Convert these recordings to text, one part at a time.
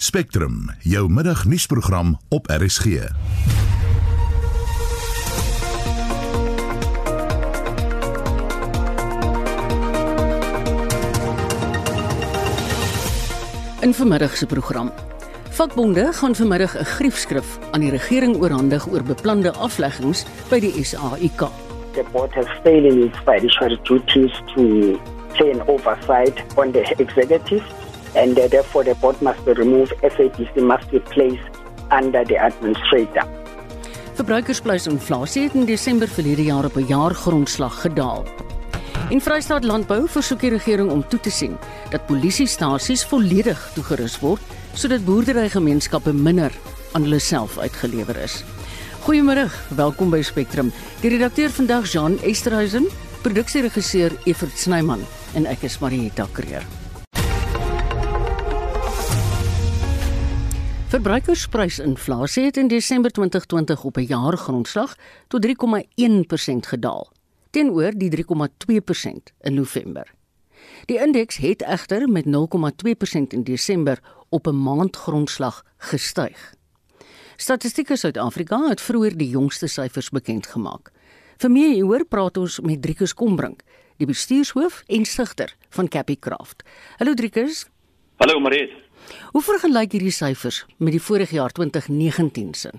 Spectrum, jou middagnuusprogram op RSG. In vanmiddag se program. Vakbonde gaan vanmiddag 'n griefskrif aan die regering oorhandig oor beplande afleggings by die SAIK. the board has failed in its fiduciary duties to play an oversight on the executive, and uh, therefore the board must be removed. SADC must be placed under the administrator. Verbruikersprysinflasie het in Desember verlede jaar op 'n jaargrondslag gedaal. En Vrystaat Landbou versoek die regering om toe te sien dat polisiestasies volledig toegerus word sodat boerderygemeenskappe minder aan hulle self uitgelewer is. Goeiemôre, welkom by Spectrum. Die redakteur vandag Jean Esterhuizen, produksieregisseur Evert Snyman en ek is Marieta Kreer. Verbruikersprysinflasie het in Desember 2020 op 'n jaargrondslag tot 3,1% gedaal, teenoor die 3,2% in November. Die indeks het egter met 0,2% in Desember op 'n maandgrondslag gestyg. Statistiek Suid-Afrika het vroeër die jongste syfers bekend gemaak. Vir meer hieroor praat ons met Driekus Kombrink, die bestuurshoof en sigter van Capicraft. Hallo Driekus. Hallo Mariet. Hoe vergelyk hierdie syfers met die vorige jaar 2019 se?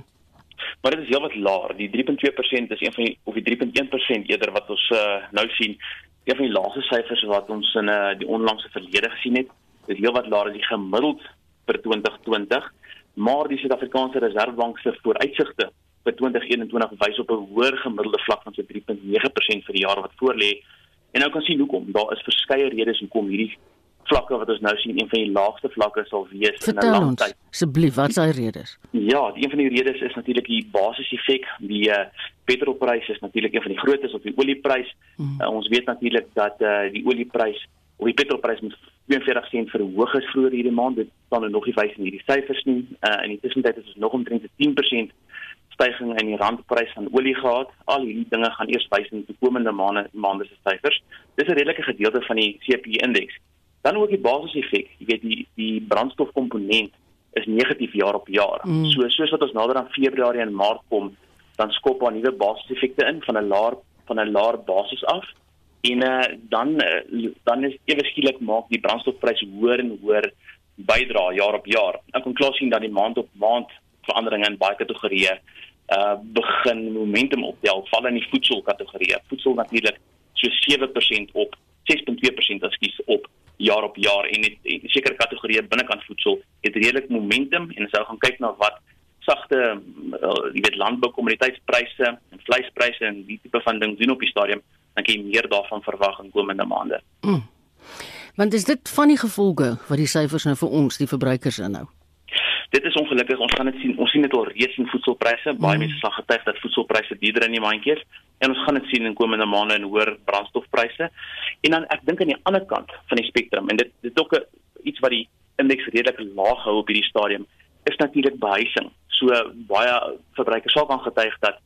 Maar dit is heelwat laer. Die 3.2% is een van die of die 3.1% eerder wat ons uh, nou sien. Een van die laagste syfers wat ons in uh, die onlangse verlede gesien het. Dit is heelwat laer as die gemiddeld vir 2020, maar die Suid-Afrikaanse Reserwebank se vooruitsigte vir 2021 wys op 'n hoër gemiddelde vlak van so 3.9% vir die jaar wat voorlê. En nou kan sien hoekom. Daar is verskeie redes hoekom hierdie vlakke wat ons nou sien een van die laagste vlakke sal wees Vertel in 'n lang tyd. asseblief, wat is daai redes? Ja, een van die redes is natuurlik die basiseffek. Die uh, petrolprys is natuurlik een van die grootes op die olieprys. Mm. Uh, ons weet natuurlik dat uh, die olieprys of die petrolprys met 42 sent verhoog is vroeër hierdie maand. Dit staan er nog nie wys in hierdie syfers nie. Uh, in die tussentyd is ons nog omtrent 'n 10% stygings in die randprys van olie gehad. Al hierdie dinge gaan eers wys in die komende maande maande se syfers. Dis 'n redelike gedeelte van die CPI-indeks. Dan ook die basiseffek. Jy weet die die brandstofkomponent is negatief jaar op jaar. Mm. So soos wat ons nader aan Februarie en Maart kom, dan skop daar nuwe basiseffekte in van 'n laer van 'n laer basis af. En uh, dan uh, dan is ewe skielik maak die brandstofprys hoër en hoër bydra jaar op jaar. Ek kan klaar sien dat die maand op maand veranderinge in baie kategorieë uh begin momentum optel, val in die voedselkategorie. Voedsel natuurlik so 7% op, 6.2% ekskuus op jaar op jaar en net en sekere kategorieë binnekant voedsel het redelik momentum en as jy gaan kyk na wat sagte uh, jy weet landboukommoditeitspryse en vleispryse en die tipe van ding doen op die stadium, dan kan jy meer daarvan verwag in komende maande. Mm. Want is dit van die gevolge wat die syfers nou vir ons, die verbruikers inhou? Dit is ongelukkig, ons gaan dit sien. Ons sien dit al reeds in voedselpryse. Baie Mm. mense sal getuig dat voedselpryse duurder in die mandjie is en ons gaan dit sien in komende maande in hoër brandstofpryse. En dan ek dink aan die ander kant van die spektrum en dit dit is ook 'n iets wat die indeks redelik laag hou op hierdie stadium is natuurlik behuising. So baie verbruikers sal kan getuig dat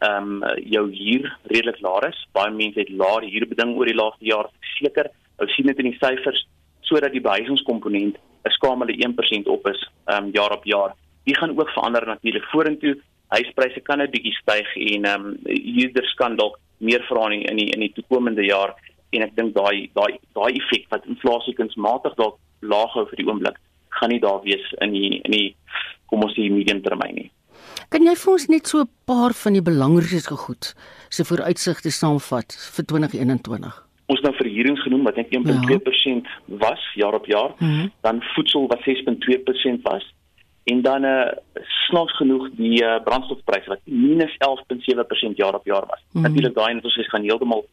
ehm um, jou huur redelik laag is. Baie mense het laer huurbeding oor die laaste jaar seker. Ons sien dit in die syfers sodat die behuisingskomponent 'n skamele 1% op is ehm um, jaar op jaar. Die gaan ook verander natuurlik vorentoe. Huispryse kan 'n bietjie styg en ehm um, huurders kan dalk meer vra in die, in die toekomende jaar en ek dink daai daai daai effek wat inflasie kunsmatig dalk laag hou vir die oomblik gaan nie daar wees in die in die kom ons sê medium termyn nie. Kan jy vir ons net so 'n paar van die belangrikste goed se vooruitsigte saamvat vir 2021? Ons nou verhuurings genoem wat net 1.2% was jaar op jaar, Mhm. dan voedsel wat 6.2% was en dan eh uh, snaaks genoeg die uh, brandstofpryse wat minus 11.7% jaar op jaar was. Mhm. Natuurlik daai net ons is gaan heeltemal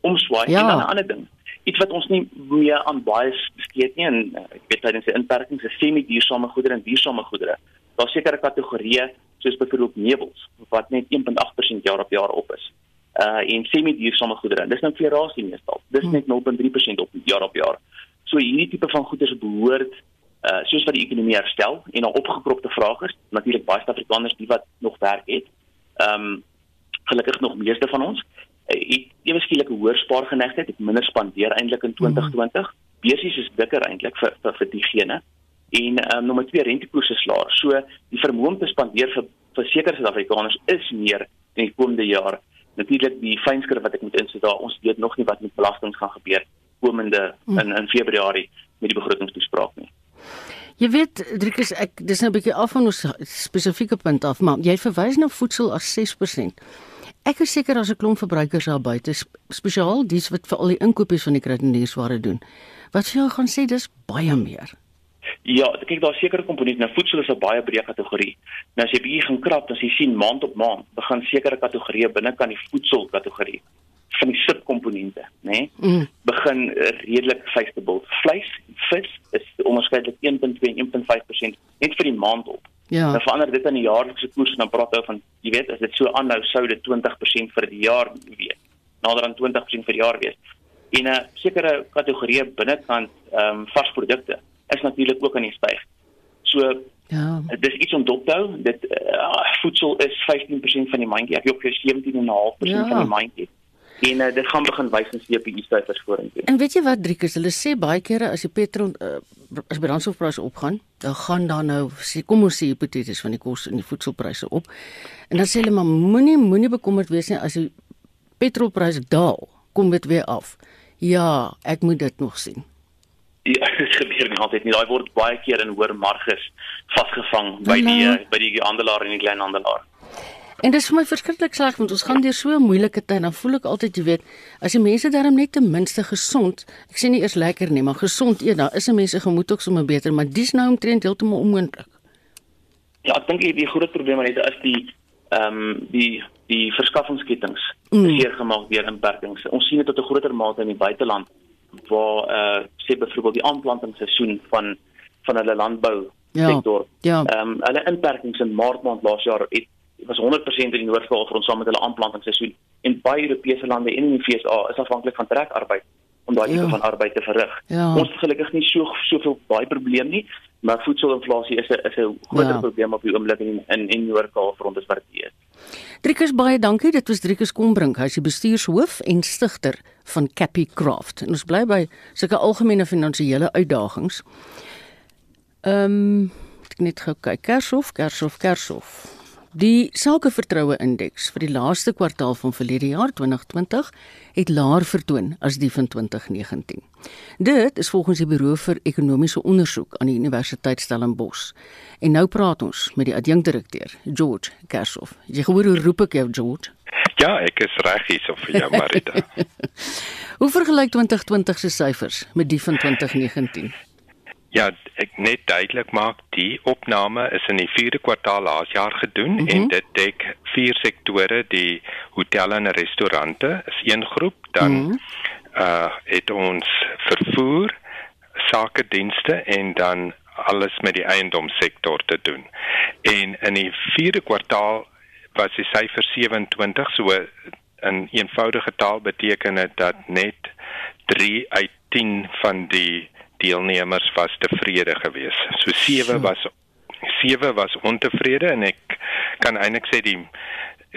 omswaai Ja. en dan 'n ander ding. Iets wat ons nie meer aan baie besteed nie en uh, ek weet tydens die inperkings is semi-duursame goedere en duursame goedere. Daar sekere kategorieë soos byvoorbeeld meubels wat net 1.8% jaar op jaar op is. Uh en semi-duursame goedere. Dis nou klerasie meestal. Dis Hmm. net 0.3% op jaar op jaar. So hierdie tipe van goederes behoort uh soos wat die ekonomie herstel en 'n opgekropte vraag is, natuurlik baie Suid-Afrikaners die wat nog werk het. Ehm um, gelukkig nog meeste van ons uh, het ewe skielik 'n hoër spaargeneigtheid, het minder spandeer eintlik in 2020. Besies is dikker eintlik vir vir, vir diegene en um, nommer 2 rentekoerse is laer. So die vermoë om te spandeer vir vir sekere Suid-Afrikaners is meer in die komende jaar. Natuurlik die fynskrif wat ek moet insit daar, ons weet nog nie wat met belastings gaan gebeur komende hmm. in in Februarie met die begrotingstoespraak nie. Jy weet, Driekus, ek dis nou 'n bietjie af van ons spesifieke punt af, maar jy verwys na voedsel as 6%. Ek is seker as 'n klomp verbruikers daar buite, spesiaal dies wat vir al die inkopies van die kruideniersware doen, wat vir jou gaan sê dis baie meer. Ja, kyk daar seker komponente. Nou voedsel is 'n baie breë kategorie. Nou as jy bietjie gaan krap, dan sien maand op maand begin sekere kategorieë binne kan die voedsel kategorie van die subkomponente, né, nee, mm. begin redelik feasible. Vleis, vis is onderskeidelik 1.2 en 1.5% net vir die maand op. Ja. Dan verander dit in die jaarlikse koers en dan praat ou van, jy weet, as dit so aanhou sou dit 20% vir die jaar wees. Nader aan 20% vir die jaar wees. En 'n uh, sekere kategorie binnekant ehm um, varsprodukte is natuurlik ook aan die styg. So Ja. Dit is iets om dop te hou. Dit uh, voedsel is 15% van die mandjie. Ek hoop jy 17.5% ja. van die mandjie en uh, dit gaan begin wys in CPI syfers vorentoe. En weet jy wat Driekus, hulle sê baie kere as die petrol uh, as brandstofpryse opgaan, dan gaan dan nou sê kom ons sê hipoteties van die kos en die voedselpryse op. En dan sê hulle maar moenie moenie bekommerd wees nie as die petrolpryse daal, kom dit weer af. Ja, ek moet dit nog sien. Ja, dit gebeur nie altyd nie. Daai word baie keer in hoër marges vasgevang by die uh, by die handelaar en die kleinhandelaar. En dit is vir my verskriklik sleg want ons gaan deur so 'n moeilike tyd en dan voel ek altyd jy weet as die mense daarom net ten minste gesond, ek sê nie eers lekker nie, maar gesond eet, dan is 'n mens se gemoed ook sommer beter, maar dis nou omtrent heeltemal onmoontlik. Ja, ek dink die groot probleem net is die ehm um, die die verskaffingsketTINGS mm. seer gemaak deur inperkings. Ons sien dit tot 'n groter mate in die buiteland waar eh uh, sê byvoorbeeld die aanplantingsseisoen van van hulle landbou ja, sektor. Ja. Ehm ja. um, hulle inperkings in Maart maand laas jaar het was 100% in die Noord-Kaap vir ons saam met hulle aanplantingsseisoen en baie Europese lande en in die FSA is afhanklik van trekarbeid om daai tipe ja. van arbeid te verrig. Ja. Ons het gelukkig nie so soveel baie probleem nie, maar voedselinflasie is 'n is 'n groter ja. probleem op die oomblik in in, in Noord-Kaap rond ons partytjie. Driekus baie dankie. Dit was Driekus Kombrink, hy is die bestuurshoof en stigter van Cappy Craft. En ons bly by sulke algemene finansiële uitdagings. Ehm um, ek net gou kyk. Kershof, Kershof, Kershof. Die sakevertroue indeks vir die laaste kwartaal van verlede jaar 2020 het laer vertoon as die van 2019. Dit is volgens die Buro vir Ekonomiese Onderzoek aan die Universiteit Stellenbosch. En nou praat ons met die adjunkdirekteur, George Kershoff. Jy hoor hoe roep ek jou, George? Ja, ek is reg hier so vir jou, Marita. hoe vergelyk 2020 se syfers met die van 2019? Ja, ek net duidelik maak die opname is in die 4de kwartaal laas jaar gedoen mm -hmm. en dit dek vier sektore, die hotelle en restaurante is een groep, dan mm -hmm. uh het ons vervoer, sakedienste en dan alles met die eiendomssektor te doen. En in die 4de kwartaal was die syfer 27, so in eenvoudige taal beteken dit dat net 3 uit 10 van die deelnemers was tevrede geweest. So 7 was 7 was ontevrede en ek kan eintlik sê die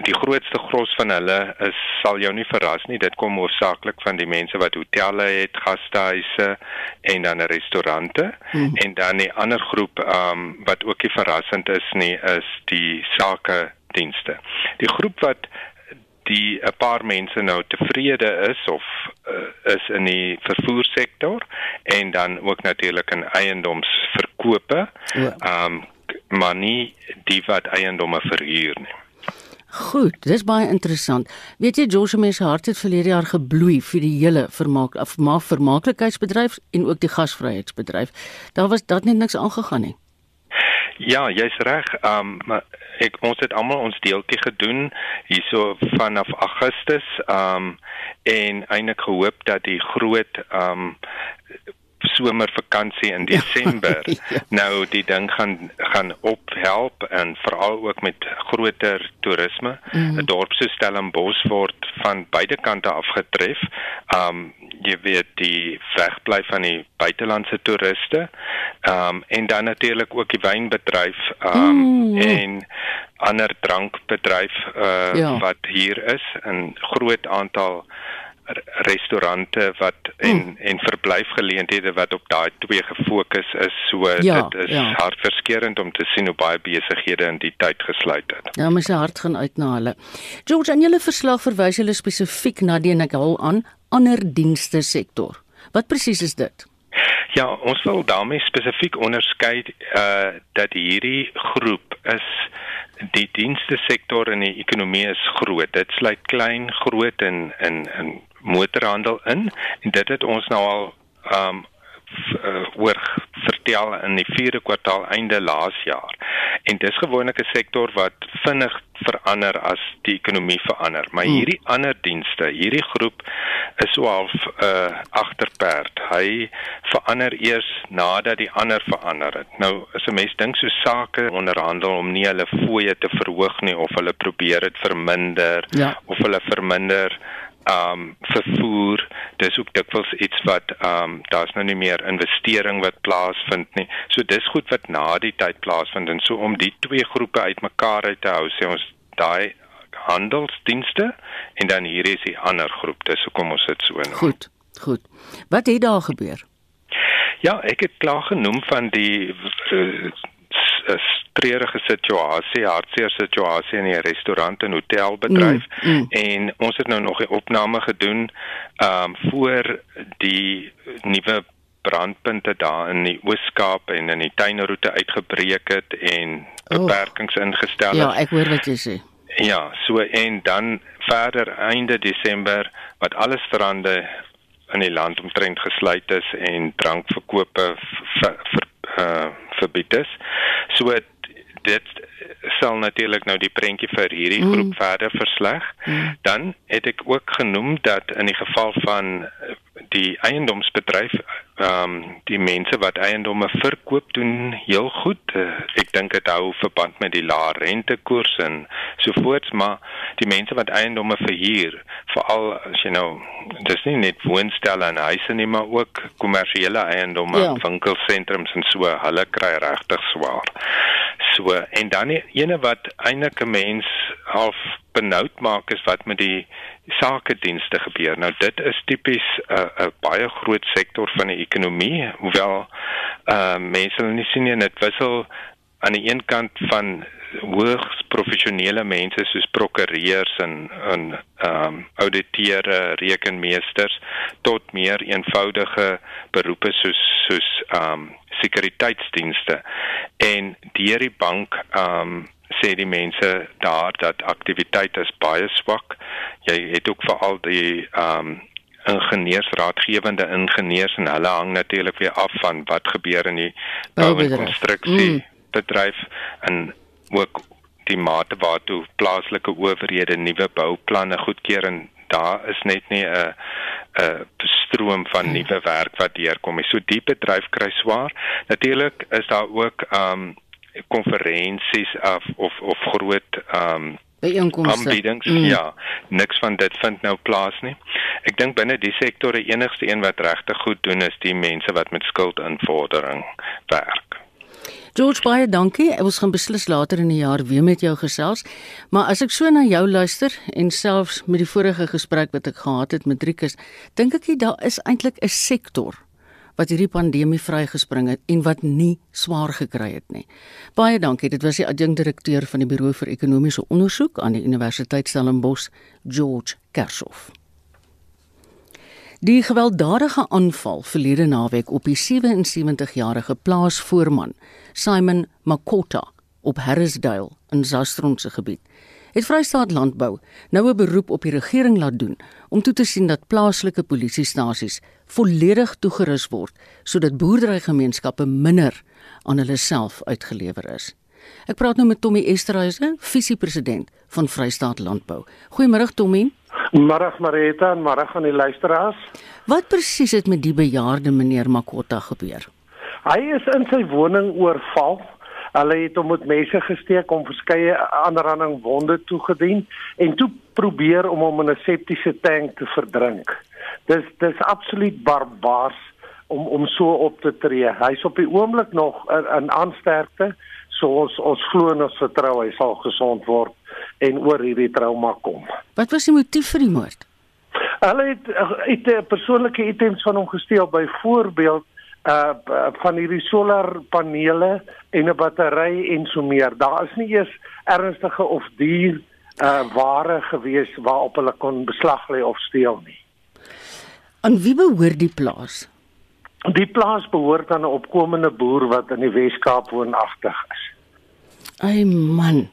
die grootste gros van hulle is sal jou nie verras nie. Dit kom hoofsaaklik van die mense wat hotelle het, gastehuise en dan restaurante hmm. en dan die ander groep ehm um, wat ook nie verrassend is nie is die sake dienste. Die groep wat die 'n paar mense nou tevrede is of uh, is in die vervoersektor en dan ook natuurlik in eiendomsverkope. Ja. Ehm um, maar nie die wat eiendomme verhuur nie. Goed, dis baie interessant. Weet jy George mense hart het verlede jaar gebloei vir die hele vermaak of maak vermaaklikheidsbedryf en ook die gasvryheidsbedryf. Daar was dat net niks aangegaan nie. Ja, jy's reg. Um, ek ons het almal ons deeltjie gedoen hierso vanaf Augustus um, en eintlik gehoop dat die groot um, somervakansie in Desember ja. nou die ding gaan gaan ophelp en veral ook met groter toerisme. 'n mm. Dorp so Stellenbosch word van beide kante af getref. Um jy weet die wegbly van die buitelandse toeriste. Um en dan natuurlik ook die wynbedryf um mm. en ander drankbedryf uh ja. wat hier is 'n groot aantal restaurante wat en mm. en verblyfgeleenthede wat op daai twee gefokus is. So ja, dit is ja. hartverskeurende om te sien hoe baie besighede in die tyd gesluit het. Ja, my se hart gaan uit na hulle. George, in julle verslag verwys julle spesifiek na die en ek hou aan ander dienste sektor. Wat presies is dit? Ja, ons wil daarmee spesifiek onderskei uh dat hierdie groep is die dienste sektor in die ekonomie is groot. Dit sluit klein, groot en in in motorhandel in en dit het ons nou al um uh, oor vertel in die 4de kwartaal einde laas jaar. En dis gewoonlik 'n sektor wat vinnig verander as die ekonomie verander. Maar hmm. hierdie ander dienste, hierdie groep is so half 'n uh, agterperd. Hy verander eers nadat die ander verander het. Nou as 'n mens dink so sake onderhandel om nie hulle fooie te verhoog nie of hulle probeer dit verminder ja. of hulle verminder um vervoer dis ook dikwels iets wat um daar's nou nie meer investering wat plaasvind nie. So dis goed wat na die tyd plaasvind en so om die twee groepe uitmekaar uit te hou sê ons daai handelsdienste en dan hier is die ander groep. Dis hoekom ons dit so noem. Goed. Goed. Wat het daar gebeur? Ja, ek het klaar genoem van die uh, treurige situasie, hartseer situasie in die restaurant en hotelbedryf mm, mm. en ons het nou nog 'n opname gedoen um voor die nuwe brandpunte daar in die Oos-Kaap en in die tuinroete uitgebreek het en beperkings oh. ingestel het. Ja, ek hoor wat jy sê. Ja, so en dan verder einde Desember wat alles verander in die land omtrent gesluit is en drankverkope vir uh verbied is. So dit sal natuurlik nou die prentjie vir hierdie mm. groep mm. verder versleg. Mm. Dan het ek ook genoem dat in die geval van die eiendomsbedryf ehm um, die mense wat eiendomme verkoop doen heel goed. Uh, ek dink dit hou verband met die lae rentekoers en sovoorts, maar die mense wat eiendomme verhuur, veral as jy nou dis nie net woonstelle en huise nie, maar ook kommersiële eiendomme, ja. winkelsentrums en so, hulle kry regtig swaar. So en dan die ene wat eintlik 'n mens half benoud maak is wat met die sakedienste gebeur. Nou dit is tipies 'n uh, 'n baie groot sektor van die ekonomie, hoewel uh mense nie sien nie dit wissel aan die een kant van hoogs professionele mense soos prokureurs en en ehm um, auditeure, rekenmeesters tot meer eenvoudige beroepe soos soos ehm um, sekuriteitsdienste en deur die bank ehm um, sê die mense daar dat aktiwiteit is baie swak. Jy het ook veral die ehm um, ingenieursraadgewende ingenieurs en hulle hang natuurlik weer af van wat gebeur in die bou en konstruksie mm. bedryf en ook die mate waartoe plaaslike owerhede nuwe bouplanne goedkeur en daar is net nie 'n 'n stroom van mm. nuwe werk wat deurkom. So die bedryf kry swaar. Natuurlik is daar ook ehm um, konferensies of of of groot um, byeenkomste. Aanbiedings, mm. ja. Niks van dit vind nou plaas nie. Ek dink binne die sektor die enigste een wat regtig goed doen is die mense wat met skuldinvordering werk. George baie dankie. Ons gaan beslis later in die jaar weer met jou gesels. Maar as ek so na jou luister en selfs met die vorige gesprek wat ek gehad het met Driekus, dink ek jy daar is eintlik 'n sektor wat hierdie pandemie vrygespring het en wat nie swaar gekry het nie. Baie dankie. Dit was die adjunkdirekteur van die Buro vir Ekonomiese Onderzoek aan die Universiteit Stellenbosch, George Kershoff. Die gewelddadige aanval verlede naweek op die 77-jarige plaasvoorman Simon Makota op Harrisdale in Zastron se gebied het Vrystaat Landbou nou 'n beroep op die regering laat doen om toe te sien dat plaaslike polisiestasies volledig toegerus word sodat boerderygemeenskappe minder aan hulle self uitgelewer is. Ek praat nou met Tommy Esterhuizen, visiepresident van Vrystaat Landbou. Goeiemôre Tommy. Môre Marita en môre aan die luisteraars. Wat presies het met die bejaarde meneer Makota gebeur? Hy is in sy woning oorval Hulle het hom met mense gesteek om verskeie aanranding wonde toegedien en toe probeer om hom in 'n septiese tank te verdrink. Dis dis absoluut barbaars om om so op te tree. Hy's op die oomblik nog in, in aansterkte, so ons ons glo en ons vertrou hy sal gesond word en oor hierdie trauma kom. Wat was die motief vir die moord? Hulle het het 'n persoonlike items van hom gesteel byvoorbeeld uh van hierdie solarpanele en 'n battery en so meer. Daar is nie eers ernstige of duur uh ware gewees waarop hulle kon beslag lê of steel nie. Aan wie behoort die plaas? Die plaas behoort aan 'n opkomende boer wat in die Wes-Kaap woonagtig is. Ai man.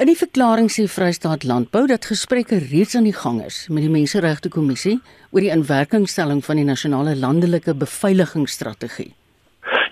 In die verklaring sê Vrystaat Landbou dat gesprekke reeds aan die gang is met die Menseregte Kommissie oor die inwerkingstelling van die nasionale landelike beveiligingsstrategie.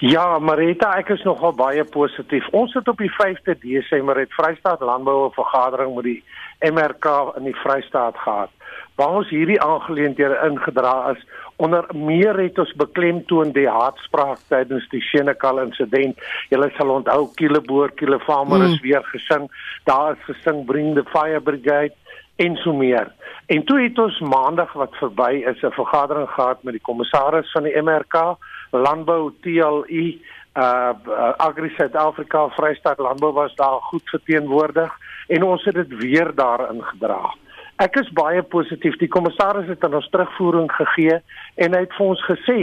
Ja, Marita, ek is nogal baie positief. Ons het op die 5de Desember het Vrystaat Landbou 'n vergadering met die MRK in die Vrystaat gehad waar ons hierdie aangeleenthede ingedra is onder meer het ons beklemtoon die haatspraak tydens die Senekal insident. Julle sal onthou Kieleboer, Kielefarmer mm. is weer gesing. Daar is gesing Bring the Fire Brigade en so meer. En toe het ons maandag wat verby is 'n vergadering gehad met die kommissaris van die MRK, Landbou TLI, uh, uh Agri South Africa, Vrystaat Landbou was daar goed verteenwoordig en ons het dit weer daar ingedra. Ek is baie positief. Die kommissaris het aan ons terugvoering gegee en hy het vir ons gesê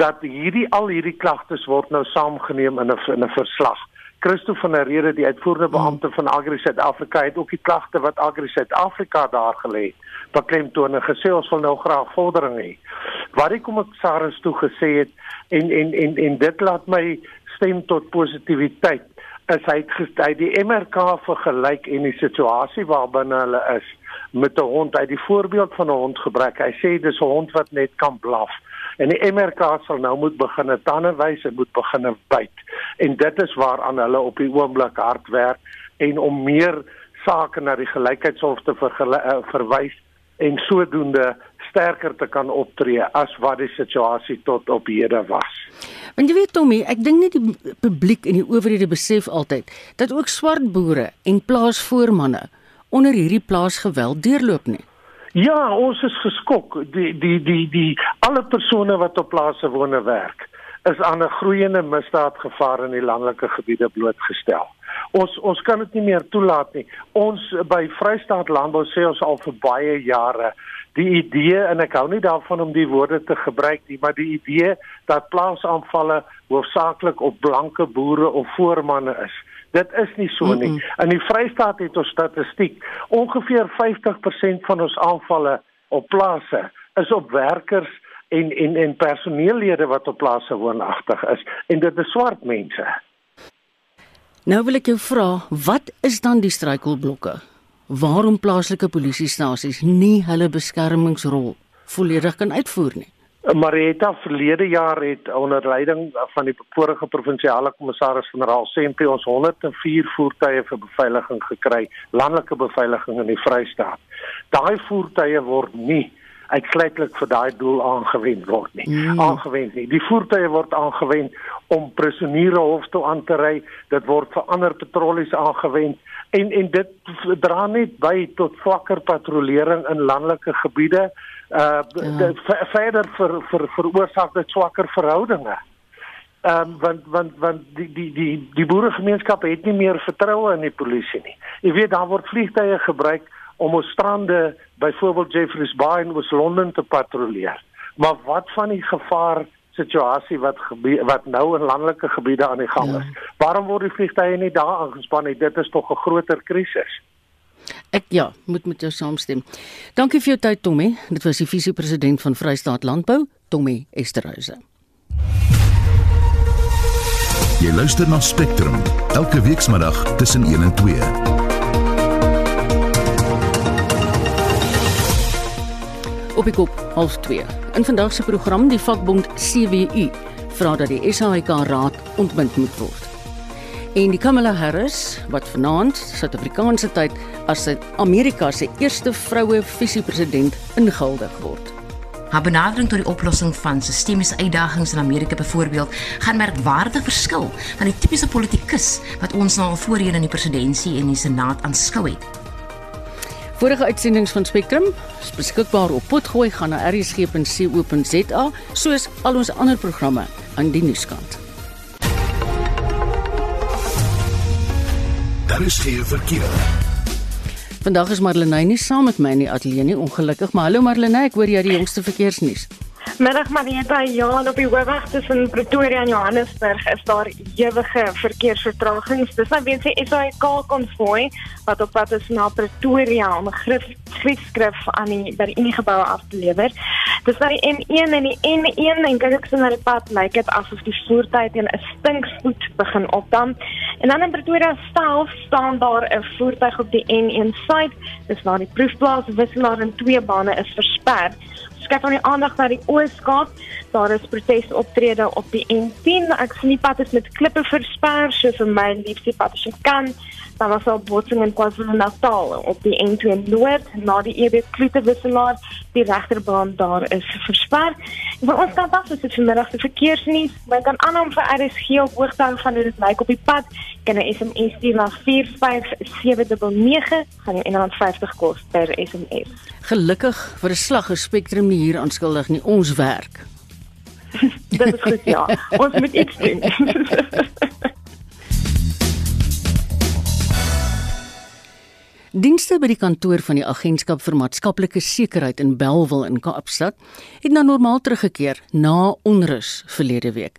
dat hierdie al hierdie klagtes word nou saamgeneem in 'n in 'n verslag. Christo van der Rede, die uitvoerende beampte van Agri South Africa het ook die klagte wat Agri South Africa daar gelê, beklemtoon en gesê ons wil nou graag vordering hê. Wat die kommissaris toe gesê het en en en en dit laat my stem tot positiwiteit is hy het hy die MRK vergelyk en die situasie waarbinne hulle is met 'n hond. Hy het die voorbeeld van 'n hond gebruik. Hy sê dis 'n hond wat net kan blaf. En die MRK sal nou moet begin tande wys en moet begin byt. En dit is waaraan hulle op die oomblik hard werk en om meer sake na die gelykheidshof te uh, verwys en sodoende sterker te kan optree as wat die situasie tot op hede was. Want jy weet Tommy, ek dink net die publiek en die owerhede besef altyd dat ook swart boere en plaasvoormanne onder hierdie plaasgeweld deurloop nie. Ja, ons is geskok. Die die die die alle persone wat op plase woon en werk is aan 'n groeiende misdaadgevaar in die landelike gebiede blootgestel. Ons ons kan dit nie meer toelaat nie. Ons by Vrystaat Landbou sê ons al vir baie jare die idee en ek hou nie daarvan om die woorde te gebruik nie, maar die idee dat plaasaanvalle hoofsaaklik op blanke boere of voormanne is. Dit is nie so nie. Mm -mm. In die Vrystaat het ons statistiek, ongeveer 50% van ons aanvalle op plase is op werkers en en en personeellede wat op plase woonagtig is en dit is swart mense. Nou wil ek jou vra, wat is dan die struikelblokke? Waarom plaaslike polisiestasies nie hulle beskermingsrol volledig kan uitvoer nie? Marieta verlede jaar het onder leiding van die vorige provinsiale kommissaris generaal SMP ons 104 voertuie vir beveiliging gekry, landelike beveiliging in die Vrystaat. Daai voertuie word nie uitsluitlik vir daai doel aangewend word nie. Mm. Aangewend nie. Die voertuie word aangewend om prisoniere hof toe aan te ry. Dit word vir ander patrollies aangewend en en dit dra net by tot swakker patrollering in landelike gebiede uh ja. verder vir vir veroorsaak dit swakker verhoudinge. Ehm um, want want want die die die die boeregemeenskap het nie meer vertroue in die polisie nie. Jy weet daar word vliegtye gebruik om ons strande byvoorbeeld Jeffreys Bay in Wes-London te patrolleer. Maar wat van die gevaar situasie wat gebeur, wat nou in landelike gebiede aan die gang ja. is? Waarom word die vliegtye nie daar aangespan nie? Dit is tog 'n groter krisis. Ek ja, moet met jou saamstem. Dankie vir jou tyd Tommy. Dit was die visiepresident van Vrystaat Landbou, Tommy Esterhuise. Jy luister na Spectrum elke weekmiddag tussen 1 en 2. Op die kop half 2. In vandag se program die vakbond CWU vra dat die SAIK raad ontbind moet word en die Kamala Harris wat vanaand Suid-Afrikaanse tyd as Amerika se eerste vroue visiepresident ingehuldig word. Haar benadering tot die oplossing van sistemiese uitdagings in Amerika byvoorbeeld gaan merkwaardig verskil van die tipiese politikus wat ons nou al voorheen in die presidentskap en die senaat aanskou het. Vorige uitsendings van Spectrum is beskikbaar op potgooi gaan na rsg.co.za soos al ons ander programme aan die nuuskant. Daar is geen verkeer. Vandag is Marlenae nie saam met my in die ateljee nie, ongelukkig, maar hallo Marlenae, ek hoor jy het die jongste verkeersnuus. Middag Marieta, ja, op die hoofweg tussen Pretoria en Johannesburg is daar ewige verkeersvertragings. Dis nou weer se SAIK konvoi wat op pad is na Pretoria om 'n skrifskrif aan die by die Unie gebou af te lewer. Dis nou die N1 en die N1 en kyk ek sien na die pad lyk dit asof die voertuie teen 'n stinkspoed begin opdam. En dan in Pretoria self staan daar 'n voertuig op die N1 suid. Dis na die proefplaas wisselaar en twee bane is versper skep aan die aandag na die Oos-Kaap. Daar is protesoptrede op die N10. Ek sien die pad is met klippe versper, so vir my liefste pad as jy kan. Daar was 'n botsing in KwaZulu-Natal op die N2 Noord na die EB Kloete wisselaar. Die regterbaan daar is versper. Maar ons kan pas as dit vanmiddag se verkeersnuus. Men kan aanhou vir RSG op hoogte hou van hoe dit lyk op die pad. Kan 'n SMS stuur na 45799 gaan jou R50 kos per SMS. Gelukkig vir 'n slag gespektrum nie hier aanskuldig nie. Ons werk. Dit is goed ja. Ons moet iets doen. Dienste by die kantoor van die Agentskap vir Maatskaplike Sekuriteit in Belwel in Kaapstad het na normaal teruggekeer na onrus verlede week.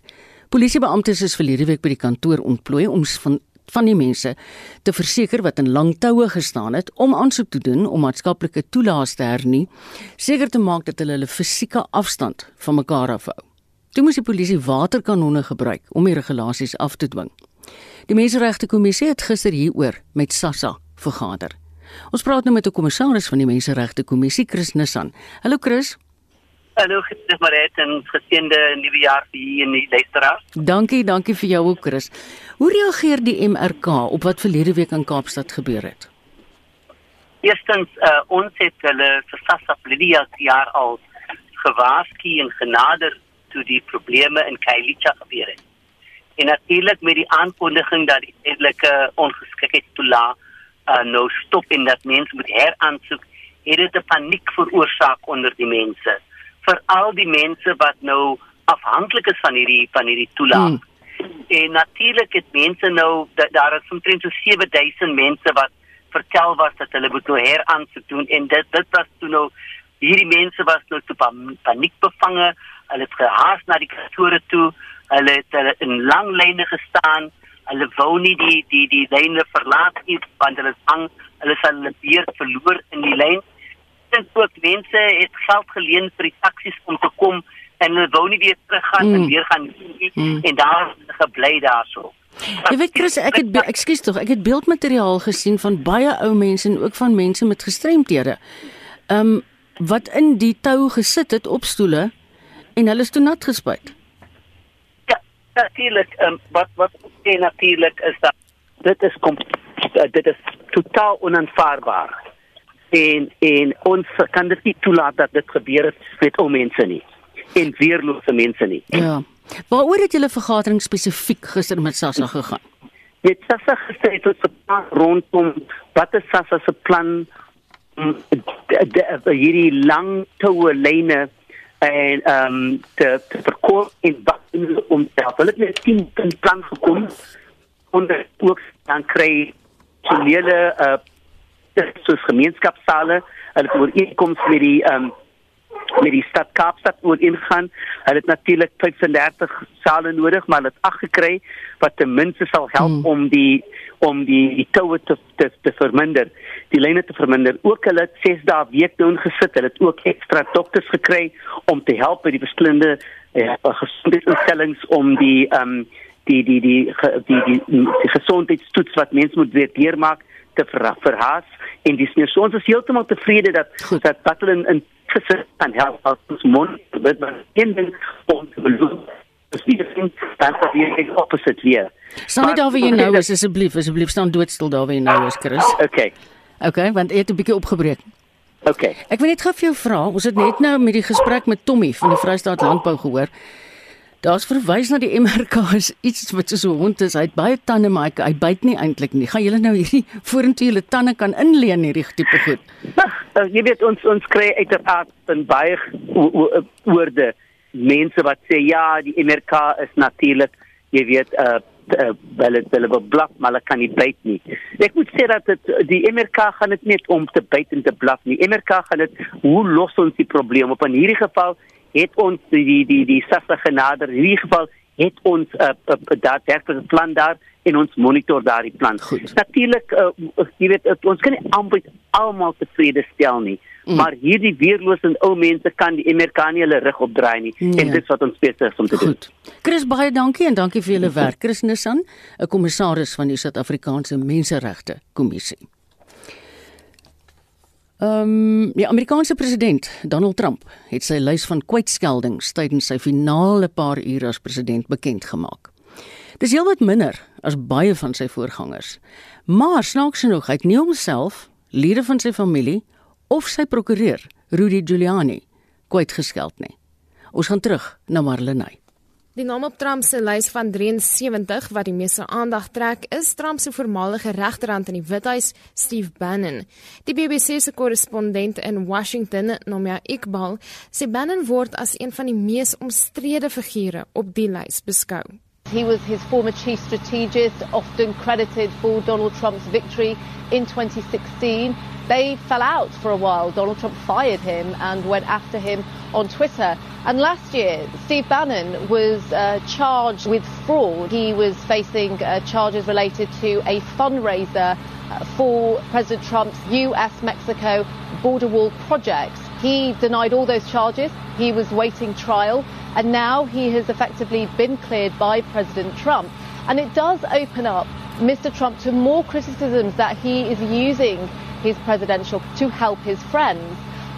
Polisiebeamptes is verlede week by die kantoor ontplooi om van van die mense te verseker wat in lang toue gestaan het om aansoek te doen om maatskaplike toelaas te hernie, seker te maak dat hulle hulle fisieke afstand van mekaar afhou. Toe moes die polisie waterkanonne gebruik om die regulasies af te dwing. Die Menseregte Kommissie het gister hieroor met SASSA vergader. Ons praat nou met 'n kommissaris van die Menseregte Kommissie, Chris Nissan. Hallo Chris. Hallo, dis Maret en geseënde nuwe jaar vir u en die luisteraars. Dankie, dankie vir jou ook Chris. Hoe reageer die MRK op wat verlede week in Kaapstad gebeur het? Eerstens, uh, ons het hulle vir SASSA verlede jaar al gewaarsku en genader toe die probleme in Kailicha gebeur het. En natuurlik met die aankondiging dat die tydelike ongeskiktheid toelaat uh, nou stop en dat mense moet heraansoek, het dit 'n paniek veroorsaak onder die mense. Veral die mense wat nou afhanklik is van hierdie van hierdie toelaat. Hmm. En natuurlik het mense nou da, daar is omtrent so 7000 mense wat vertel was dat hulle moet nou heraansoek doen en dit dit was toe nou hierdie mense was nou te paniek bevange. Hulle het gehaas na die kantore toe. Hulle het hulle in lang lyne gestaan hulle wou nie die die die lyne verlaat nie want hulle is bang hulle sal hulle beurt verloor in die lyn. Dit ook mense het geld geleen vir die taksies om te kom en hulle wou nie weer teruggaan mm. en weer gaan nie, mm. en daar gebly daarso. Jy weet Chris, ek het ekskuus tog, ek het beeldmateriaal gesien van baie ou mense en ook van mense met gestremthede. Ehm um, wat in die tou gesit het op stoele en hulle is toe nat gespuit natuurlik um, wat wat sê natuurlik is dat dit is kom uh, dit is totaal onaanvaarbaar. En en ons kan dit nie toelaat dat dit gebeur het met ou mense nie en weerlose mense nie. Ja. Waaroor het julle vergadering spesifiek gister met Sassa gegaan? Met Sassa gesê het ons gepraat rondom wat is Sassa se plan om hierdie lang toue lyne en ehm um, te te verkoop en wat om te help. Hulle het net 10 punt plan gekom onder ook dan kry tonele uh soos gemeenskapsale, hulle het ooreenkomste met die ehm um, met die stad Kaapstad oor ingaan. Hulle het natuurlik 35 sale nodig, maar hulle het ag gekry wat ten minste sal help hmm. om die om die die toue te, te te verminder, die lyne te verminder. Ook hulle het 6 dae week doen gesit. Hulle het ook ekstra dokters gekry om te help by die verskillende eh, gesondheidsinstellings om die ehm um, die die die die die, die, die gesondheidstoets wat mense moet weer deurmaak te ver, verhaas en dis nie so ons is heeltemal tevrede dat Goed. dat Battle in, in gesit kan help as ons mond met maar een ding om te beloon is nie ding dan dat jy ek opposite weer staan daar wie jy nou is asseblief asseblief. Staan doodstil daar wie jy nou is Chris. Okay. Okay want jy het 'n bietjie opgebreek. Okay. Ek wil net gou vir jou vra ons het net nou met die gesprek met Tommy van die Vrystaat Landbou gehoor Daar's verwys na die MRK is iets wat so 'n hond is. Hy het baie tande maar hy, hy byt nie eintlik nie. Gaan julle nou hierdie vorentoe julle tande kan inleen hierdie tipe goed? Uh, jy weet ons ons kry uiteraard in baie woorde mense wat sê ja, die MRK is natuurlik, jy weet, uh uh, hulle hulle blaf maar hulle kan nie byt nie. Ek moet sê dat dit die MRK gaan dit net om te byt en te blaf nie. MRK gaan dit hoe los ons die probleem op in hierdie geval het ons die die die, die SASSA genader. In hierdie geval het ons 'n uh, uh, uh, daadwerklike plan daar en ons monitor daardie plan. Natuurlik uh, jy weet uh, ons kan nie aanbod almal tevrede stel nie. Mm. Maar hierdie weerlose ou mense kan die Amerikaanie hulle rug opdraai nie nee. en dit is wat ons besig is om te Goed. doen. Chris baie dankie en dankie vir julle werk. Chris Nissan, 'n kommissaris van die Suid-Afrikaanse Menseregte Kommissie. Ehm um, die Amerikaanse president Donald Trump het sy lys van kwytskeldings tydens sy finale paar ure as president bekend gemaak. Dis heelwat minder as baie van sy voorgangers. Maar snaaks genoeg, hy het nie homself, lede van sy familie of sy prokureur, Rudy Giuliani, kwytgeskeld nie. Ons gaan terug na Marlenae. Die naam op Trump se lys van 73 wat die meeste aandag trek, is Trump se voormalige regterhand in die Withuis, Steve Bannon. Die BBC se korrespondent in Washington, Nomia Iqbal, sê Bannon word as een van die mees omstrede figure op die lys beskou. He was his former chief strategist, often credited for Donald Trump's victory in 2016. They fell out for a while. Donald Trump fired him and went after him on Twitter. And last year, Steve Bannon was uh, charged with fraud. He was facing uh, charges related to a fundraiser uh, for President Trump's US Mexico border wall projects. He denied all those charges. He was waiting trial. And now he has effectively been cleared by President Trump. And it does open up Mr. Trump to more criticisms that he is using his presidential to help his friends.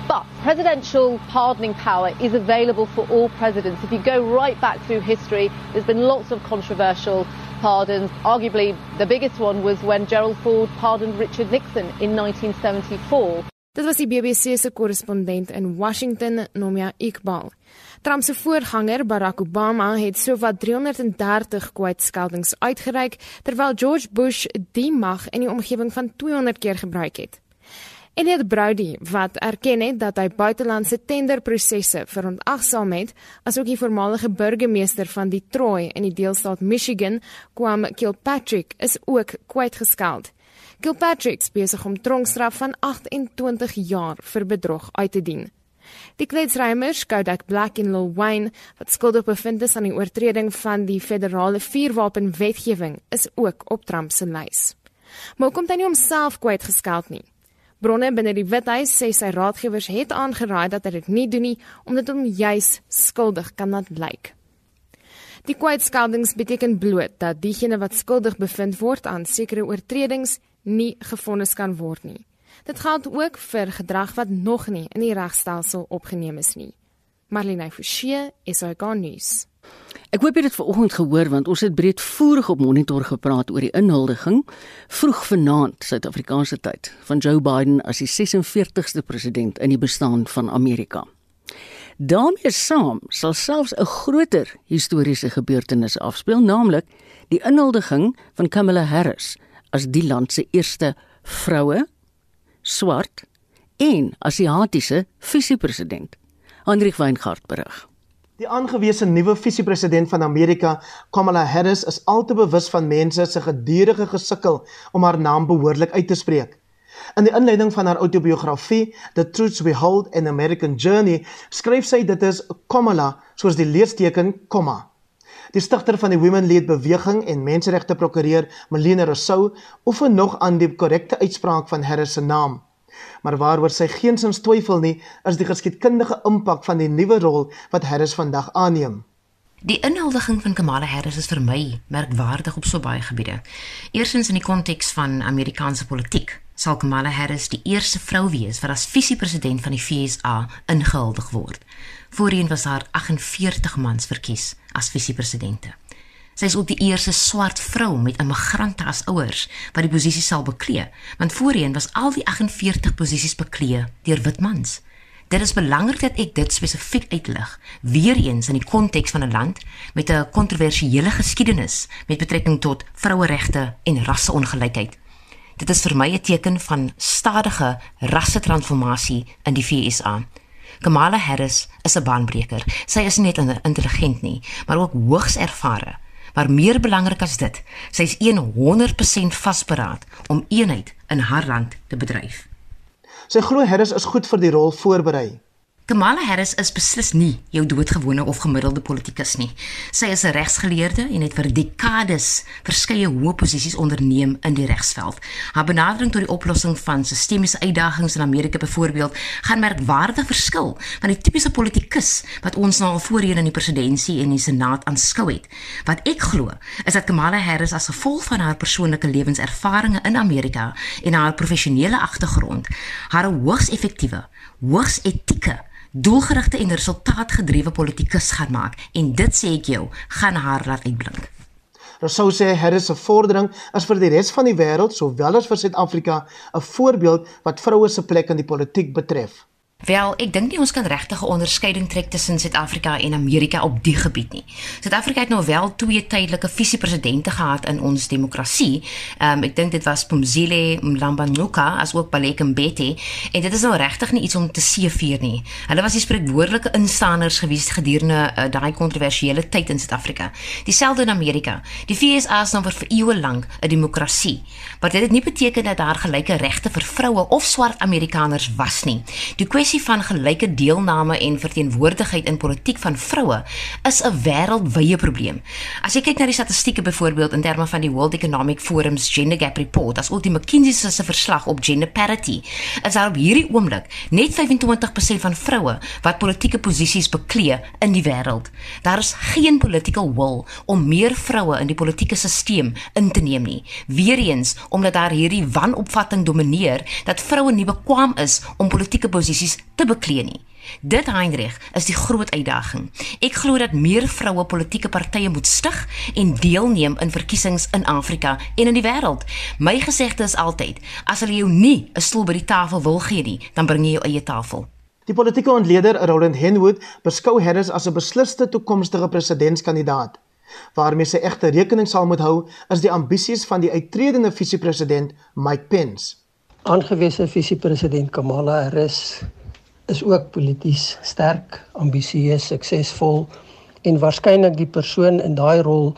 But presidential pardoning power is available for all presidents. If you go right back through history, there's been lots of controversial pardons. Arguably, the biggest one was when Gerald Ford pardoned Richard Nixon in 1974. Dit was die BBC se korrespondent in Washington, Nomia Iqbal. Trump se voorganger, Barack Obama, het sowat 330 kwytskeldings uitgereik, terwyl George Bush die mag in die omgewing van 200 keer gebruik het. En dit Brody wat erken het dat hy buitelandse tenderprosesse verontagsaam het, asook die voormalige burgemeester van Detroit in die deelstaat Michigan, Kwame Kilpatrick, is ook kwytgeskeld. Kilpatrick besig om tronkstraf van 28 jaar vir bedrog uit te dien. Die kletsrymers Kodak Black en Lil Wayne wat skuldig bevind is aan die oortreding van die federale vuurwapenwetgewing is ook op Trump se lys. Maar kom dan nie homself kwyt geskeld nie. Bronne binne die Withuis sê sy raadgewers het aangeraai dat hy dit nie doen nie omdat hom juis skuldig kan laat blyk. Die kwytskeldings beteken bloot dat diegene wat skuldig bevind word aan sekere oortredings nie gefonnis kan word nie. Dit geld ook vir gedrag wat nog nie in die regstelsel opgeneem is nie. Marlene Forsie, SAK nuus. Ek hoop jy het vanoggend gehoor want ons het breedvoerig op monitor gepraat oor die inhuldiging vroeg vanaand Suid-Afrikaanse tyd van Joe Biden as die 46ste president in die bestaan van Amerika. daarmee saam sal selfs 'n groter historiese gebeurtenis afspeel, naamlik die inhuldiging van Kamala Harris as die land se eerste vroue swart en asiatiese visiepresident. Hendrik Weingart berig. Die aangewese nuwe visiepresident van Amerika, Kamala Harris, is al te bewus van mense se gedurende gesukkel om haar naam behoorlik uit te spreek. In die inleiding van haar outobiografie, The Truth We Hold: An American Journey, skryf sy dit is Kamala soos die leesteken komma. Die stigter van die Women Lead beweging en menseregte prokureur, Melina Rousseau, oefen nog aan die korrekte uitspraak van Harris se naam. Maar waaroor sy geensins twyfel nie, is die geskiedkundige impak van die nuwe rol wat Harris vandag aanneem. Die inhuldiging van Kamala Harris is vir my merkwaardig op so baie gebiede. Eerstens in die konteks van Amerikaanse politiek sal Kamala Harris die eerste vrou wees wat as visiepresident van die VSA ingehuldig word. Voorheen was daar 48 mans verkies as visiepresidente. Sy is ook die eerste swart vrou met immigrante as ouers wat die posisie sal beklee, want voorheen was al die 48 posisies beklee deur wit mans. Dit is belangrik dat ek dit spesifiek uitlig, weer eens in die konteks van 'n land met 'n kontroversiële geskiedenis met betrekking tot vroueregte en rasseongelykheid. Dit is vir my 'n teken van stadige rassetransformasie in die VSA. Kamala Harris is 'n baanbreker. Sy is net intelligent nie, maar ook hoogs ervare. Maar meer belangrik as dit, sy is 100% vasberaad om eenheid in haar land te bedryf. Sy glo Harris is goed vir die rol voorberei. Kamala Harris is beslis nie jou doodgewone of gemiddelde politikus nie. Sy is 'n regsgeleerde en het vir dekades verskeie hoë posisies onderneem in die regsveld. Haar benadering tot die oplossing van sistemiese uitdagings in Amerika byvoorbeeld gaan merkwaardig verskil van die tipiese politikus wat ons nou al voorheen in die presidentskap en die senaat aanskou het. Wat ek glo, is dat Kamala Harris as gevolg van haar persoonlike lewenservarings in Amerika en haar professionele agtergrond haar hoogs effektiewe, hoogs etieke doelgerigte en resultaatgedrewe politikus gaan maak en dit sê ek jou gaan haar laat uitblink. Rousseau sê Harris se vordering is vir die res van die wêreld sowel as vir Suid-Afrika 'n voorbeeld wat vroue se plek in die politiek betref. Wel, ek dink nie ons kan regtig 'n onderskeiding trek tussen Suid-Afrika en Amerika op die gebied nie. Suid-Afrika het nou wel twee tydelike visiepresidente gehad in ons demokrasie. Ehm um, ek dink dit was Pumzile Mlambo-Ngcuka as ook Baleka Mbete en dit is nou regtig nie iets om te seëvier nie. Hulle was die spreekwoordelike instanders gewees gedurende uh, daai kontroversiële tyd in Suid-Afrika. Dieselfde in Amerika. Die VSA is nou vir eeue lank 'n demokrasie. Maar dit het nie beteken dat daar gelyke regte vir vroue of swart Amerikaners was nie. Die kwessie van gelyke deelname en verteenwoordigheid in politiek van vroue is 'n wêreldwye probleem. As jy kyk na die statistieke byvoorbeeld in terme van die World Economic Forum's Gender Gap Report, as ook die McKinsey se verslag op gender parity, is daar op hierdie oomblik net 25% van vroue wat politieke posisies beklee in die wêreld. Daar is geen political will om meer vroue in die politieke stelsel in te neem nie. Weereens omdat daar hierdie wanopvatting domineer dat vroue nie bekwam is om politieke posisies te beklee nie. Dit Heinrich is die groot uitdaging. Ek glo dat meer vroue politieke partye moet stig en deelneem in verkiesings in Afrika en in die wêreld. My gesegde is altyd: as hulle jou nie 'n stoel by die tafel wil gee nie, dan bring jy jou eie tafel. Die politieke ontleder Roland Henwood beskou Harris as 'n besliste toekomstige presidentskandidaat. Waarmee sy egte rekening sal moet hou is die ambisies van die uittredende visiepresident Mike Pence. Aangewese visiepresident Kamala Harris is ook polities sterk, ambisieus, suksesvol en waarskynlik die persoon in daai rol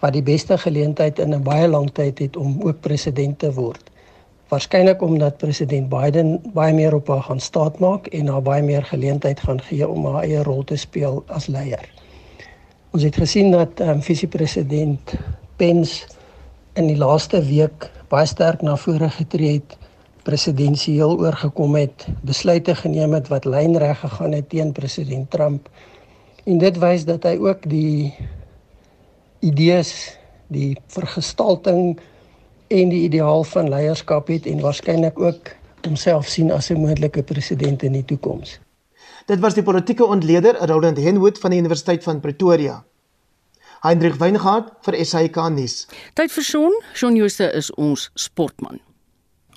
wat die beste geleentheid in 'n baie lang tyd het om ook president te word. Waarskynlik omdat president Biden baie meer op haar gaan staatmaak en haar baie meer geleentheid gaan gee om haar eie rol te speel as leier. Ons het gesien dat um, visiepresident Pence in die laaste week baie sterk na vore getree het presidensieel oorgekom het, besluite geneem het wat lynreg gegaan het teen president Trump. En dit wys dat hy ook die idees, die vergestalting en die ideaal van leierskap het en waarskynlik ook homself sien as 'n moontlike president in die toekoms. Dit was die politieke ontleder Roland Henwood van die Universiteit van Pretoria. Hendrik Weingart vir SAK nuus. Tyd vir Shaun. Shaun Jooste is ons sportman.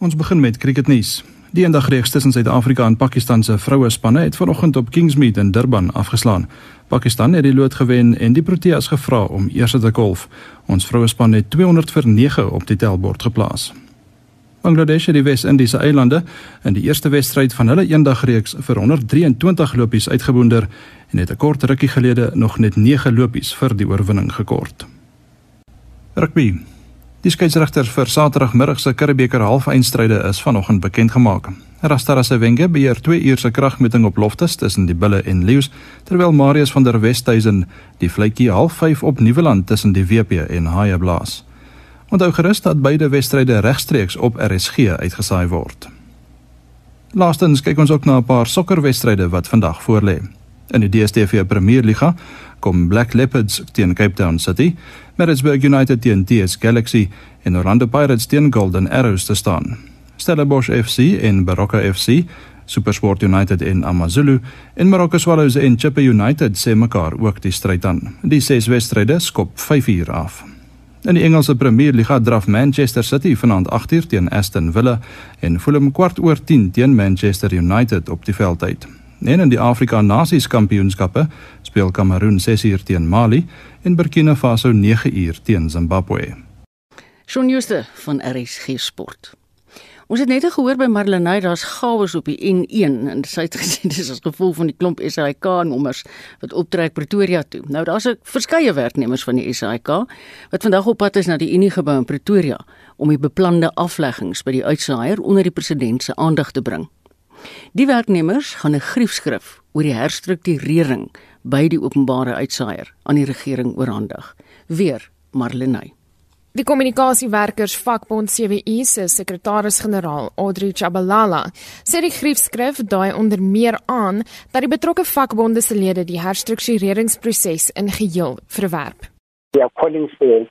Ons begin met cricketnuus. Die eendagreeks tussen Suid-Afrika en Pakistan se vroue spanne het vanoggend op Kingsmead in Durban afgeslaan. Pakistan het die lood gewen en die Proteas gevra om eers te golf. Ons vroue span het 200 vir 9 op die tellbord geplaas. Bangladesh het die Wes-Indiese eilande in die eerste wedstryd van hulle eendagreeks vir 123 lopies uitgeboonder en het 'n kort rukkie gelede nog net 9 lopies vir die oorwinning gekort. Rugby Die skeieregters vir Saterdagmiddag se Curriebeeker halfeindstryde is vanoggend bekend gemaak. Rastara Sevenge beheer 2 uur se kragmeting op Loftus tussen die Bulle en Leeu's, terwyl Marius van der Westhuizen die vletjie half 5 op Nieuweland tussen die WP en Haie blaas. Onthou gerus dat beide wedstryde regstreeks op RSG uitgesaai word. Laastens kyk ons ook na 'n paar sokkerwedstryde wat vandag voorlê. In die DStv Premierliga kom Black Leopards teen Cape Town City, Maritzburg United teen TS Galaxy en Orlando Pirates teen Golden Arrows te staan. Stellenbosch FC en Baroka FC, SuperSport United en AmaZulu en Marokko Swallows en Chippa United se mekaar ook die stryd aan. Die ses wedstryde skop 5 uur af. In die Engelse Premier Liga draf Manchester City vanaand 8uur teen Aston Villa en Fulham kwart oor 10 teen Manchester United op die veld uit. En in die Afrika Nasies Kampioenskappe speel Kameroen 6uur teen Mali en Burkina Faso 9uur teen Zimbabwe. Shaun Schuster van RSG Sport. Ons het net gehoor by Marlenae daar's chaos op die N1 en sy het gesê dis as gevolg van die klomp SAIK nommers wat optrek Pretoria toe. Nou daar's 'n verskeie werknemers van die SAIK wat vandag op pad is na die Unie gebou in Pretoria om die beplande afleggings by die uitsaaier onder die president se aandag te bring. Die werknemers gaan 'n griefskrif oor die herstrukturering by die openbare uitsaaier aan die regering oorhandig. Weer Marlenae Die kommunikasiewerkers vakbond CWU se sekretaris-generaal, Audrey Chabalala, sê die griefskrif dui onder meer aan dat die betrokke vakbonde se lede die herstruktureringsproses in geheel verwerp. We are calling for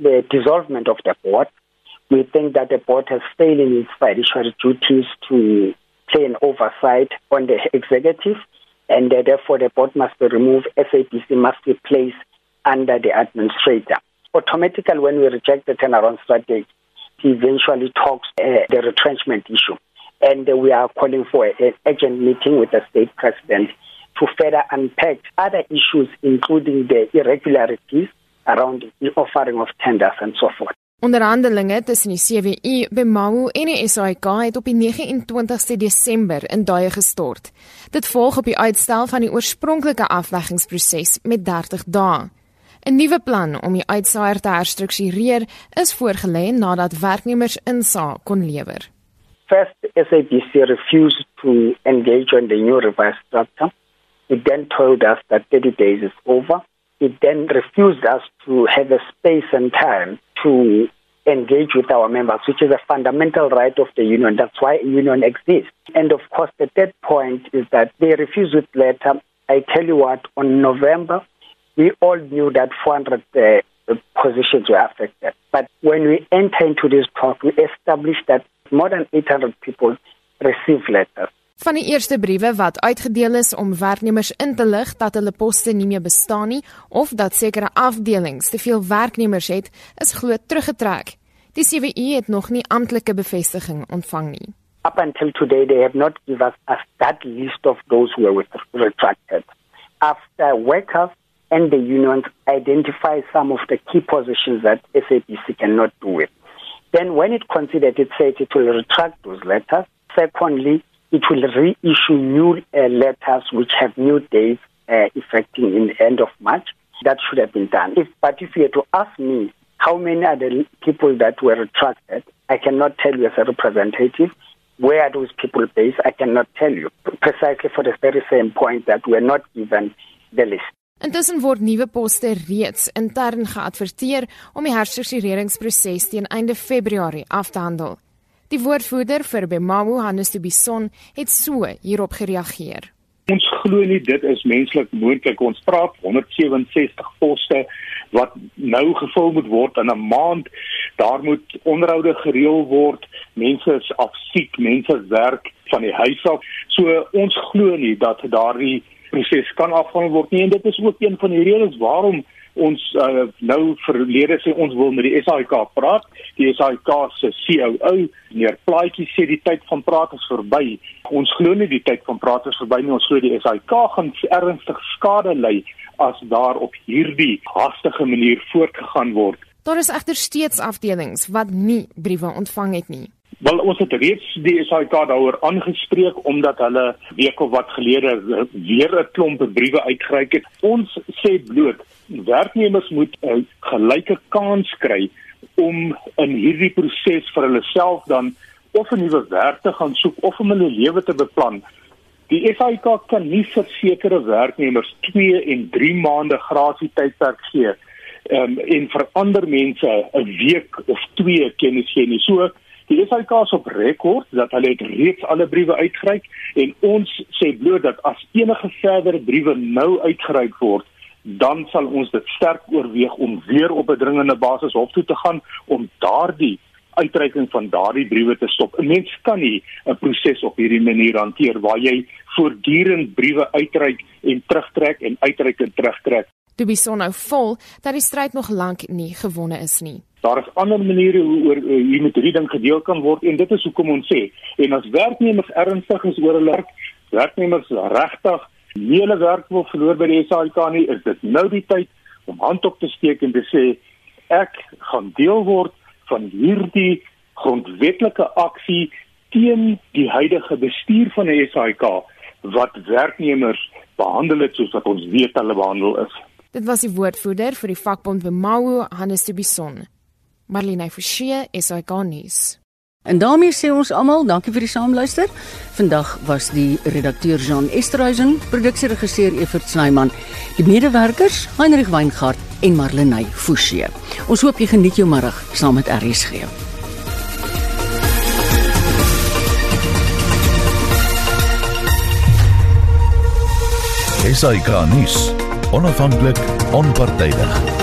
the dissolvement of the board. We think that the board has failed in its fiduciary duties to an oversight on the executive and uh, therefore the board must be removed, SABC must be placed under the administrator. automatically when we reject the turnaround strategy, it eventually talks uh, the retrenchment issue. And uh, we are calling for an urgent meeting with the state president to further unpack other issues, including the irregularities around the offering of tenders and so forth. Onderhandelinge tussen die CWU, BMAU en die SAIK het op die 29ste Desember in daai gestort. Dit volg op die uitstel van die oorspronklike afleggingsproses met 30 dae. 'n Nuwe plan om die uitsaaier te herstruktureer is voorgelê nadat werknemers insaag kon lewer. First, SABC refused to engage on the new revised structure. It then told us that 30 days is over. It then refused us to have a space and time to engage with our members, which is a fundamental right of the union. That's why a union exists. And of course, the third point is that they refused with letter. I tell you what, on November we all knew that 400 uh, positions were affected. But when we enter into this talk, we established that more than 800 people received letters. Van die eerste briewe wat uitgedeel is om werknemers in te lig dat hulle poste nie meer bestaan nie of dat sekere afdelings te veel werknemers het, is glo teruggetrek. Die CWU het nog nie amptelike bevestiging ontvang nie. Up until today they have not given us that list of those who were retracted. After workers and the unions identify some of the key positions that SABC cannot do it. Then, when it considered it said it will retract those letters. Secondly, it will reissue new uh, letters which have new dates uh, effecting in the end of March. That should have been done. If, but if you to ask me how many are the people that were retracted, I cannot tell you as a representative. Where those people based? I cannot tell you. Precisely for the very same point that we're not given the list. Intussen word nuwe poste reeds intern geadverteer om die herstruktureringsproses teen einde Februarie af te handel. Die woordvoerder vir Bemamu, Hannes de Bison, het so hierop gereageer. Ons glo nie dit is menslik moontlik. Ons praat 167 poste wat nou gevul moet word in 'n maand. Daar moet onderhoude gereël word. Mense is afsiek, mense werk van die huis af. So ons glo nie dat daardie proses kan afhandel word nie en dit is ook een van die redes waarom ons uh, nou verlede sê ons wil met die SAIK praat. Die SAIK se COO, meneer Plaatjie sê die tyd van praat is verby. Ons glo nie die tyd van praat is verby nie. Ons glo die SAIK gaan ernstig skade ly as daar op hierdie hastige manier voortgegaan word. Daar is egter steeds afdelings wat nie briewe ontvang het nie. Wel ons het reeds die SAIK daaroor aangespreek omdat hulle week of wat gelede weer 'n klomp briewe uitgereik het. Ons sê bloot werknemers moet 'n gelyke kans kry om in hierdie proses vir hulle self dan of 'n nuwe werk te gaan soek of om hulle lewe te beplan. Die SAIK kan nie vir sekere werknemers 2 en 3 maande grasie tydperk gee. Um, en vir ander mense 'n week of 2 kennis gee nie. So Die SAK is op rekord dat hulle het reeds alle briewe uitgereik en ons sê bloot dat as enige verdere briewe nou uitgereik word, dan sal ons dit sterk oorweeg om weer op 'n dringende basis hof toe te gaan om daardie uitreiking van daardie briewe te stop. 'n Mens kan nie 'n proses op hierdie manier hanteer waar jy voortdurend briewe uitreik en terugtrek en uitreik en terugtrek. Is so nou vol dat die stryd nog lank nie gewonne is nie. Daar is ander maniere hoe oor uh, hier met hierdie ding gedeel kan word en dit is hoekom ons sê en as werknemers ernstig is oor hulle werk, werknemers regtig nie hulle werk wil verloor by die SAIK nie, is dit nou die tyd om hand op te steek en te sê ek gaan deel word van hierdie grondwetlike aksie teen die huidige bestuur van die SAIK wat werknemers behandel het soos wat ons weet hulle behandel is. Dit was die woordvoerder vir die vakbond Bemau, Hannes de Bison. Marlene Forsie, SAIK nuus. En daarmee sê ons almal dankie vir die saamluister. Vandag was die redakteur Jean Esterhuizen, produksieregisseur Evert Snyman, die medewerkers Heinrich Weingart en Marlene Forsie. Ons hoop jy geniet jou middag saam met RSG. SAK nuus. Onafhanklik, onpartydig.